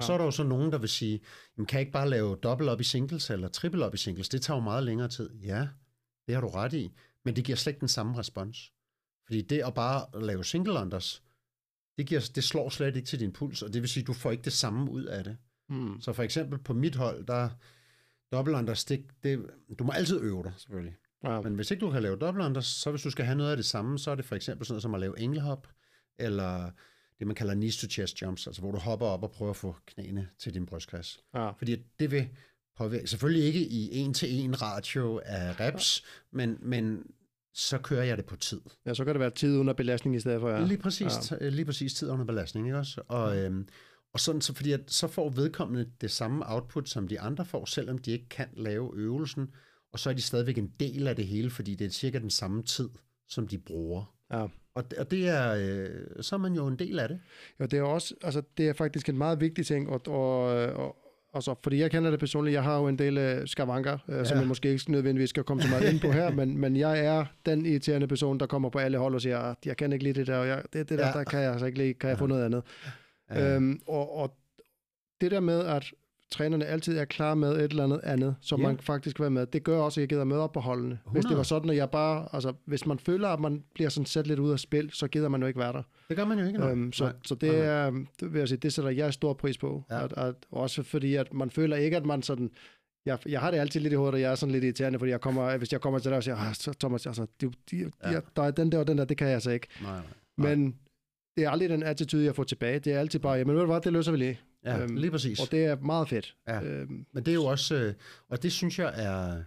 Speaker 1: Så er der jo så nogen, der vil sige, jamen, kan jeg ikke bare lave dobbelt op i singles eller triple op i singles? Det tager jo meget længere tid. Ja, det har du ret i, men det giver slet ikke den samme respons. Fordi det at bare lave single unders, det, giver, det slår slet ikke til din puls, og det vil sige, du får ikke det samme ud af det.
Speaker 2: Mm.
Speaker 1: Så for eksempel på mit hold, der double unders, det, det, du må altid øve dig, selvfølgelig.
Speaker 2: Ja.
Speaker 1: Men hvis ikke du kan lave double unders, så hvis du skal have noget af det samme, så er det for eksempel sådan noget som at lave englehop, eller det, man kalder knees to chest jumps, altså hvor du hopper op og prøver at få knæene til din brystkasse.
Speaker 2: Ja.
Speaker 1: Fordi det vil påvirke, selvfølgelig ikke i en til en ratio af reps, men, men så kører jeg det på tid.
Speaker 2: ja, så kan det være tid under belastning i stedet for, ja.
Speaker 1: Ja. Lige, præcis, ja. lige præcis tid under belastning, ikke også? Og, øhm, og sådan, så, fordi at, så får vedkommende det samme output, som de andre får, selvom de ikke kan lave øvelsen, og så er de stadigvæk en del af det hele, fordi det er cirka den samme tid, som de bruger.
Speaker 2: Ja.
Speaker 1: Og, det- og det er, øh, så er man jo en del af det.
Speaker 2: Jo, det er også, altså, det er faktisk en meget vigtig ting, og, og, og altså, fordi jeg kender det personligt, jeg har jo en del øh, skavanker, øh, som
Speaker 1: Ja.
Speaker 2: jeg måske ikke nødvendigvis skal komme så meget ind på her, men, men jeg er den irriterende person, der kommer på alle hold og siger, "Ah, jeg kan ikke lide det der, og jeg, det, det der,
Speaker 1: Ja.
Speaker 2: der kan jeg altså ikke lide, kan jeg få noget andet?
Speaker 1: Ja.
Speaker 2: Øhm, og, og det der med, at trænerne altid er klar med et eller andet andet, som
Speaker 1: Ja.
Speaker 2: man faktisk kan være med, det gør også, at jeg gider med op på holdene. Hvis det
Speaker 1: 100.
Speaker 2: var sådan, at jeg bare, altså hvis man føler, at man bliver sådan sat lidt ud af spil, så gider man jo ikke være der.
Speaker 1: Det gør man jo ikke.
Speaker 2: Øhm, så,
Speaker 1: Nej.
Speaker 2: så det er, det vil jeg sige, det sætter jeg stor pris på.
Speaker 1: Ja.
Speaker 2: At, at, også fordi, at man føler ikke, at man sådan, jeg, jeg har det altid lidt i hovedet, og jeg er sådan lidt irriterende, fordi jeg kommer, hvis jeg kommer til dig og siger, ah, så Thomas, altså, de, de, de,
Speaker 1: Ja.
Speaker 2: der er den der og den der, det kan jeg altså ikke.
Speaker 1: Nej, nej. Nej.
Speaker 2: Men det er aldrig den attitude, jeg får tilbage. Det er altid bare, jamen ved du hvad, det løser vi lige.
Speaker 1: Ja,
Speaker 2: øhm,
Speaker 1: lige præcis.
Speaker 2: Og det er meget fedt.
Speaker 1: Ja.
Speaker 2: Øhm,
Speaker 1: Men det er jo også, øh, og det synes jeg er,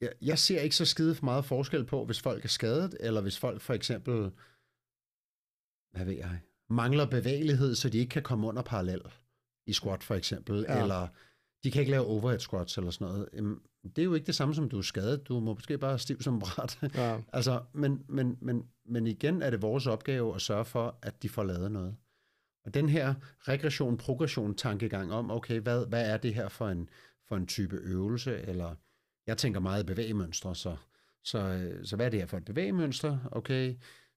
Speaker 1: jeg, jeg ser ikke så skide meget forskel på, hvis folk er skadet, eller hvis folk for eksempel, hvad ved jeg, mangler bevægelighed, så de ikke kan komme under parallel i squat for eksempel,
Speaker 2: Ja.
Speaker 1: eller de kan ikke lave overhead squats eller sådan noget. Jamen, Det er jo ikke det samme som, du er skadet. Du må måske bare stiv som bræt.
Speaker 2: ja.
Speaker 1: altså, men, men, men, men igen er det vores opgave at sørge for, at de får lavet noget. Og den her regression, progression tankegang om, okay, hvad, hvad er det her for en, for en type øvelse, eller jeg tænker meget bevægemønstre, så, så, så hvad er det her for et bevægemønster? Okay,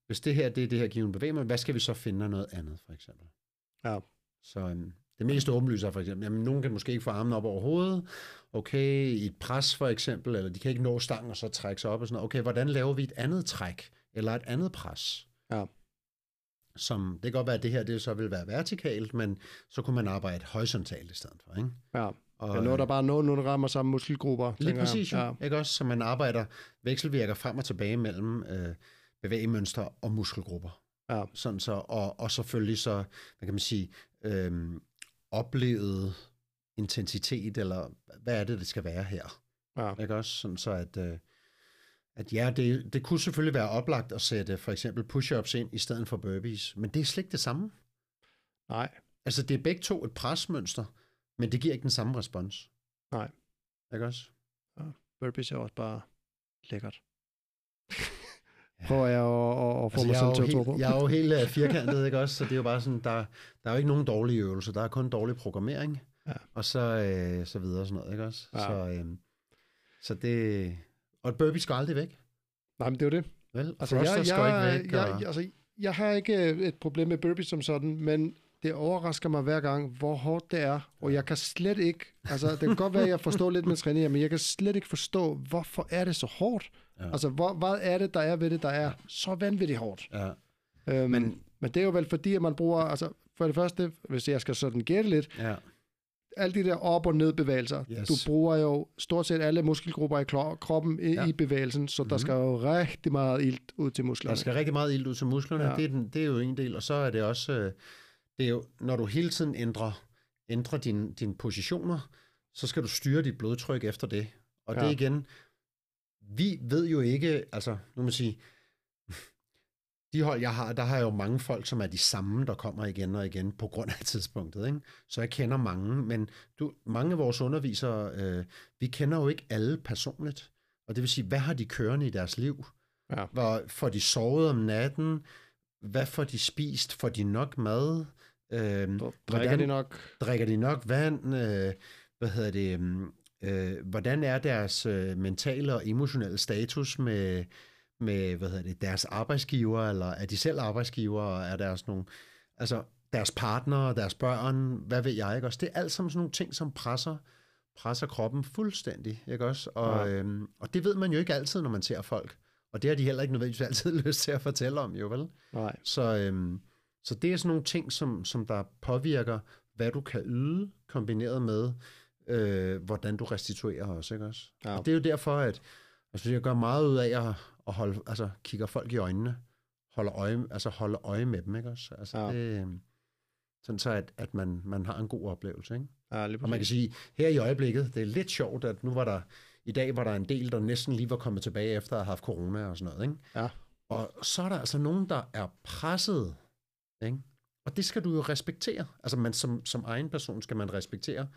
Speaker 1: hvis det her det er det her givende bevægemønster, hvad skal vi så finde af noget andet, for eksempel?
Speaker 2: Ja.
Speaker 1: Så øhm, det mest åbenlyse er for eksempel, jamen nogen kan måske ikke få armen op over hovedet, okay, i et pres for eksempel, eller de kan ikke nå stangen og så trække sig op og sådan noget. Okay, hvordan laver vi et andet træk, eller et andet pres?
Speaker 2: Ja.
Speaker 1: Som, det kan godt være, at det her det så vil være vertikalt, men så kunne man arbejde horisontalt i stedet for, ikke?
Speaker 2: ja.
Speaker 1: Og,
Speaker 2: Men noget, der bare nogenlunde rammer samme muskelgrupper.
Speaker 1: Lige
Speaker 2: jeg.
Speaker 1: præcis.
Speaker 2: Ja.
Speaker 1: Ja. Ikke også? Så man arbejder, vekselvirker frem og tilbage mellem øh, bevægemønstre og muskelgrupper.
Speaker 2: Ja.
Speaker 1: Sådan så, og, og selvfølgelig så, hvad kan man sige, øh, oplevet intensitet, eller hvad er det, det skal være her?
Speaker 2: Ja.
Speaker 1: Ikke også? Sådan så, at, øh, at ja, det, det kunne selvfølgelig være oplagt at sætte for eksempel push-ups ind i stedet for burpees, men det er slet ikke det samme.
Speaker 2: Nej,
Speaker 1: Altså, det er begge to et presmønster, men det giver ikke den samme respons.
Speaker 2: Nej.
Speaker 1: Ikke også?
Speaker 2: burpees er også bare lækkert. Prøver jeg at, at, at få
Speaker 1: Altså,
Speaker 2: mig selv til at tro på.
Speaker 1: jeg er jo helt øh, firkantet, ikke også? Så det er jo bare sådan, der, der er jo ikke nogen dårlige øvelser, der er kun dårlig programmering,
Speaker 2: Ja.
Speaker 1: og så, øh, så videre og sådan noget, ikke også?
Speaker 2: Ja.
Speaker 1: Så, øh, så det... Og et burpee skal aldrig væk,
Speaker 2: Nej, men det er jo det.
Speaker 1: vel?
Speaker 2: Altså,
Speaker 1: Thruster
Speaker 2: jeg,
Speaker 1: skal
Speaker 2: jeg,
Speaker 1: ikke væk.
Speaker 2: jeg,
Speaker 1: og,
Speaker 2: jeg, altså, jeg har ikke et problem med burpees som sådan, men det overrasker mig hver gang, hvor hårdt det er, og jeg kan slet ikke, altså det kan godt være, at jeg forstår lidt med træning, men jeg kan slet ikke forstå, hvorfor er det så hårdt?
Speaker 1: Ja.
Speaker 2: Altså, hvor, hvad er det, der er ved det, der er så vanvittigt hårdt?
Speaker 1: ja.
Speaker 2: Øhm,
Speaker 1: Men-
Speaker 2: men, men det er jo vel fordi, at man bruger, altså for det første, hvis jeg skal sådan gætte lidt,
Speaker 1: ja.
Speaker 2: Alle de der op- og ned bevægelser.
Speaker 1: Yes.
Speaker 2: Du bruger jo stort set alle muskelgrupper i kroppen i,
Speaker 1: Ja.
Speaker 2: i bevægelsen, så mm-hmm. der
Speaker 1: Mhm.
Speaker 2: skal jo rigtig meget ilt ud til
Speaker 1: Der
Speaker 2: musklerne.
Speaker 1: skal rigtig meget ild ud til musklerne,
Speaker 2: Ja.
Speaker 1: det, er den, det er jo en del, og så er det også, øh, det er jo, når du hele tiden ændrer ændre dine din positioner, så skal du styre dit blodtryk efter det. Og. Ja. det igen, vi ved jo ikke, altså nu må man sige, de hold, jeg har, der har jeg jo mange folk, som er de samme, der kommer igen og igen på grund af tidspunktet. Ikke? Så jeg kender mange, men du, mange af vores undervisere, øh, vi kender jo ikke alle personligt. Og det vil sige, hvad har de kørende i deres liv?
Speaker 2: Ja.
Speaker 1: Hvor får de sovet om natten? Hvad får de spist? Får de nok mad? Øh,
Speaker 2: Drikker de nok?
Speaker 1: drikker de nok vand? Øh, hvad hedder det? øhm, Øh, hvordan er deres øh, mentale og emotionelle status med, med hvad hedder det, deres arbejdsgiver, eller er de selv arbejdsgiver, og er deres nogle, altså deres partner, deres børn, hvad ved jeg, ikke også? Det er alt sammen sådan nogle ting, som presser, presser kroppen fuldstændig, ikke også? Og,
Speaker 2: Ja.
Speaker 1: øhm, og det ved man jo ikke altid, når man ser folk. Og det har de heller ikke nødvendigvis altid lyst til at fortælle om, jo vel?
Speaker 2: Nej.
Speaker 1: Så, øhm, så det er sådan nogle ting, som, som der påvirker, hvad du kan yde, kombineret med, øh, hvordan du restituerer også, ikke også?
Speaker 2: Ja.
Speaker 1: Og det er jo derfor, at altså, jeg gør meget ud af at, at holde, altså, kigger folk i øjnene, holder øje, altså holde øje med dem, ikke også? Altså,
Speaker 2: Ja.
Speaker 1: det, øhm, sådan så, at, at man, man har en god oplevelse, ikke?
Speaker 2: Ja, lige
Speaker 1: Og man kan sige, her i øjeblikket, det er lidt sjovt, at nu var der, i dag var der en del, der næsten lige var kommet tilbage efter at have haft corona og sådan noget, ikke?
Speaker 2: Ja.
Speaker 1: Og så er der altså nogen, der er presset, ikke? Og det skal du jo respektere. Altså man, som, som egen person skal man respektere.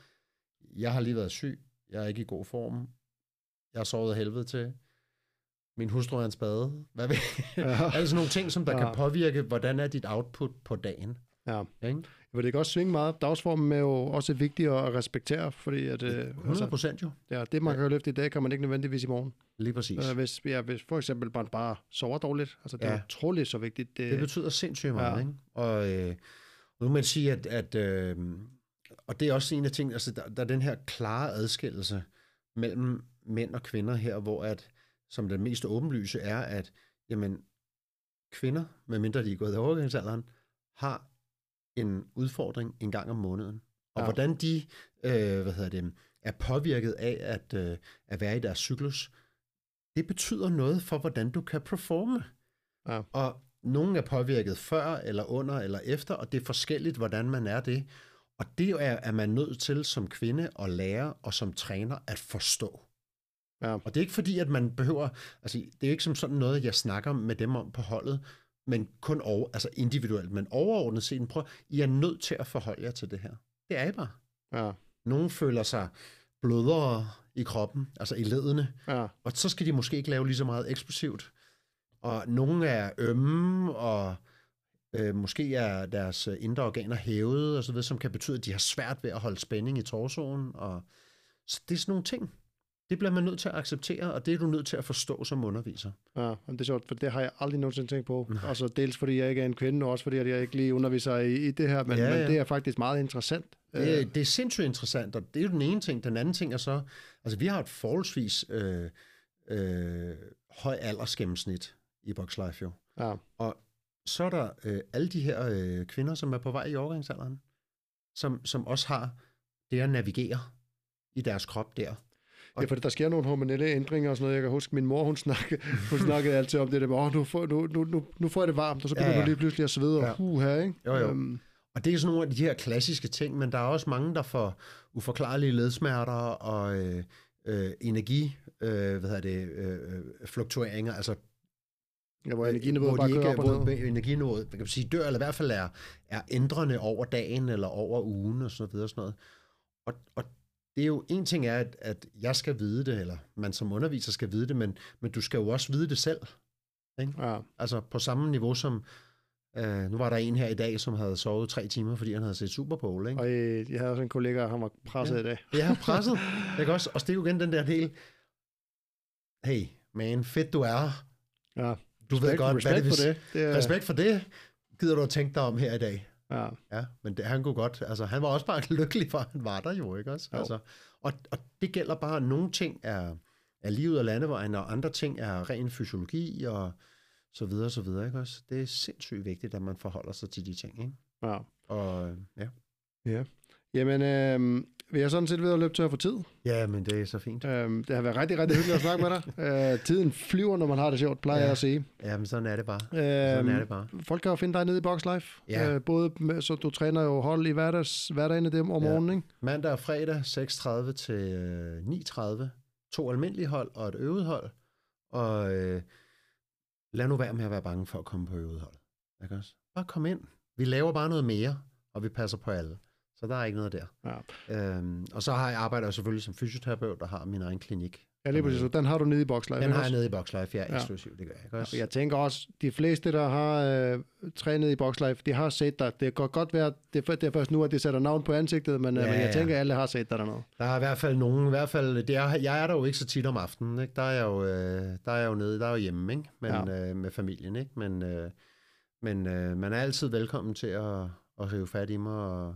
Speaker 1: Jeg har lige været syg. Jeg er ikke i god form. Jeg har sovet af helvede til. Min hustru er en spade. Hvad ved
Speaker 2: Ja.
Speaker 1: Altså nogle ting, som der
Speaker 2: Ja.
Speaker 1: kan påvirke, hvordan er dit output på dagen.
Speaker 2: Ja.
Speaker 1: Ikke?
Speaker 2: Men det kan også svinge meget. Dagsformen er jo også vigtig at respektere, fordi at, øh,
Speaker 1: 100
Speaker 2: altså,
Speaker 1: procent jo.
Speaker 2: ja, det, man kan løfte i dag, kan man ikke nødvendigvis i morgen.
Speaker 1: Lige præcis.
Speaker 2: Øh, hvis, ja, hvis for eksempel man bare sover dårligt, altså det er
Speaker 1: Ja.
Speaker 2: utroligt så vigtigt. Det,
Speaker 1: Det betyder sindssygt meget,
Speaker 2: Ja.
Speaker 1: ja. ikke? Og, øh, nu må man sige, at, at øh, og det er også en af tingene, altså der, der er den her klare adskillelse mellem mænd og kvinder her, hvor at, som den mest åbenlyse er, at jamen, kvinder, medmindre de er gået i overgangsalderen, har en udfordring en gang om måneden. Og
Speaker 2: Ja.
Speaker 1: hvordan de øh, hvad hedder det, er påvirket af at, øh, at være i deres cyklus, det betyder noget for, hvordan du kan performe.
Speaker 2: Ja.
Speaker 1: Og nogen er påvirket før, eller under, eller efter, og det er forskelligt, hvordan man er det. Og det er, er man nødt til som kvinde at lære, og som træner at forstå.
Speaker 2: Ja.
Speaker 1: Og det er ikke fordi, at man behøver, altså det er ikke som sådan noget, jeg snakker med dem om på holdet, men kun over, altså individuelt, men overordnet set, prøv, I er nødt til at forholde jer til det her. Det er I bare.
Speaker 2: ja,
Speaker 1: Nogle føler sig blødere i kroppen, altså i ledene,
Speaker 2: ja,
Speaker 1: og så skal de måske ikke lave lige så meget eksplosivt. Og nogle er ømme, og øh, måske er deres indre organer hævet, og så videre, som kan betyde, at de har svært ved at holde spænding i torsoen. Og, så det er sådan nogle ting. Det bliver man nødt til at acceptere, og det er du nødt til at forstå som underviser.
Speaker 2: ja. Men det er sjovt, for det har jeg aldrig nogensinde tænkt på. Altså dels fordi jeg ikke er en kvinde, og også fordi jeg ikke lige underviser i, i det her, men,
Speaker 1: Ja,
Speaker 2: men
Speaker 1: ja.
Speaker 2: det er faktisk meget interessant. Øh,
Speaker 1: Det, det er sindssygt interessant, og det er jo den ene ting. Den anden ting er så, altså vi har et forholdsvis øh, øh, høj aldersgennemsnit i Boxlife jo.
Speaker 2: ja,
Speaker 1: Og så er der øh, alle de her øh, kvinder, som er på vej i overgangsalderen, som, som også har det at navigere i deres krop der.
Speaker 2: Ja, for der sker nogle hormonelle ændringer og sådan noget. Jeg kan huske, min mor, hun snakkede, hun snakkede altid om det der, åh, nu, får, nu, nu, nu, nu får jeg det varmt, og så begynder
Speaker 1: Ja,
Speaker 2: ja, du lige pludselig at svede og
Speaker 1: Ja.
Speaker 2: hu her, ikke?
Speaker 1: Jo, jo.
Speaker 2: Øhm,
Speaker 1: Og det er sådan nogle af de her klassiske ting, men der er også mange, der får uforklarlige ledsmerter og øh, øh, energi, øh, hvad hedder det, øh, øh, fluktueringer, altså
Speaker 2: ja, hvor energiniveauet
Speaker 1: hvor
Speaker 2: bare
Speaker 1: de ikke,
Speaker 2: op og
Speaker 1: hvor energiniveauet, man kan sige, dør, eller i hvert fald er, er ændrende over dagen, eller over ugen, og så videre og sådan noget. Og, og det er jo, en ting er, at, at jeg skal vide det, eller man som underviser skal vide det, men, men du skal jo også vide det selv.
Speaker 2: Ja,
Speaker 1: Altså på samme niveau som, øh, nu var der en her i dag, som havde sovet tre timer, fordi han havde set Super Bowl, ikke?
Speaker 2: og øh, jeg havde også en kollega, han var presset
Speaker 1: Ja.
Speaker 2: i dag.
Speaker 1: Ja, presset. ikke også? Og det er jo igen den der del, hey man, fedt du er.
Speaker 2: Ja.
Speaker 1: Du ved godt,
Speaker 2: respekt
Speaker 1: hvad det vil
Speaker 2: for det. det er,
Speaker 1: Respekt for det. Gider du at tænke dig om her i dag?
Speaker 2: Ja,
Speaker 1: Ja, men det, han kunne godt, altså han var også bare lykkelig for, han var der jo, ikke også?
Speaker 2: Jo.
Speaker 1: Altså, og, og det gælder bare, at nogle ting er, er livet af landevejen, og andre ting er ren fysiologi, og så videre, så videre, ikke også? Det er sindssygt vigtigt, at man forholder sig til de ting, ikke?
Speaker 2: ja.
Speaker 1: Og ja,
Speaker 2: Jamen, øh, vi er sådan set ved at løbe tør for tid.
Speaker 1: Ja, men det er så fint.
Speaker 2: Øhm, det har været rigtig, rigtig hyggeligt at snakke med dig. Øh, tiden flyver, når man har det sjovt, plejer
Speaker 1: Ja.
Speaker 2: jeg at sige.
Speaker 1: Ja, men sådan er det bare.
Speaker 2: Øhm,
Speaker 1: Sådan er det bare.
Speaker 2: Folk kan jo finde dig nede i Box Life.
Speaker 1: Ja.
Speaker 2: Øh, både med, så du træner jo hold i hverdags, hverdagen dem om
Speaker 1: Ja.
Speaker 2: morgenen, ikke?
Speaker 1: Mandag og fredag 6.30 til øh, 9.30. To almindelige hold og et øvet hold. Og øh, lad nu være med at være bange for at komme på øvet hold. Ikke også? Bare kom ind. Vi laver bare noget mere, og vi passer på alle. Så der er ikke noget der.
Speaker 2: Ja.
Speaker 1: Øhm, og så har jeg arbejder jeg selvfølgelig som fysioterapeut og har min egen klinik.
Speaker 2: Ja, lige præcis. Den har du nede i Box Life.
Speaker 1: Den har jeg nede i Boxlife, ja,
Speaker 2: Ja.
Speaker 1: eksklusivt, det gør jeg. Også?
Speaker 2: Og jeg tænker også, de fleste, der har øh, trænet i Box Life, de har set dig. Det kan godt være, det er, det er først nu, at de sætter navn på ansigtet, men, ja,
Speaker 1: Ja,
Speaker 2: men jeg
Speaker 1: ja.
Speaker 2: tænker, at alle har set dig dernede.
Speaker 1: Der er i hvert fald nogen, i hvert fald, det er, jeg er der jo ikke så tit om aftenen, ikke? Der er jeg jo, øh, der er jeg jo nede, der er jo hjemme, ikke? Men, ja. øh, med familien, ikke? Men, øh, men øh, man er altid velkommen til at, at rive fat i mig, og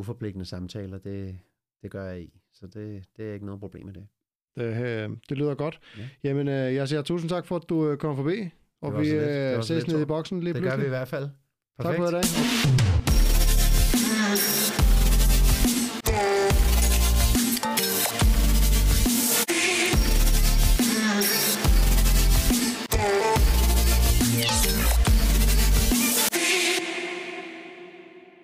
Speaker 1: uforpligtende samtaler, det, det gør jeg i. Så det, det er ikke noget problem med det.
Speaker 2: Det, øh, det lyder godt.
Speaker 1: Ja.
Speaker 2: Jamen, øh, jeg siger tusind tak for, at du øh, kom forbi. Og
Speaker 1: Det
Speaker 2: vi.
Speaker 1: Det
Speaker 2: ses nede i boksen lige
Speaker 1: Det gør vi
Speaker 2: pludselig.
Speaker 1: i hvert fald.
Speaker 2: Tak for i dag.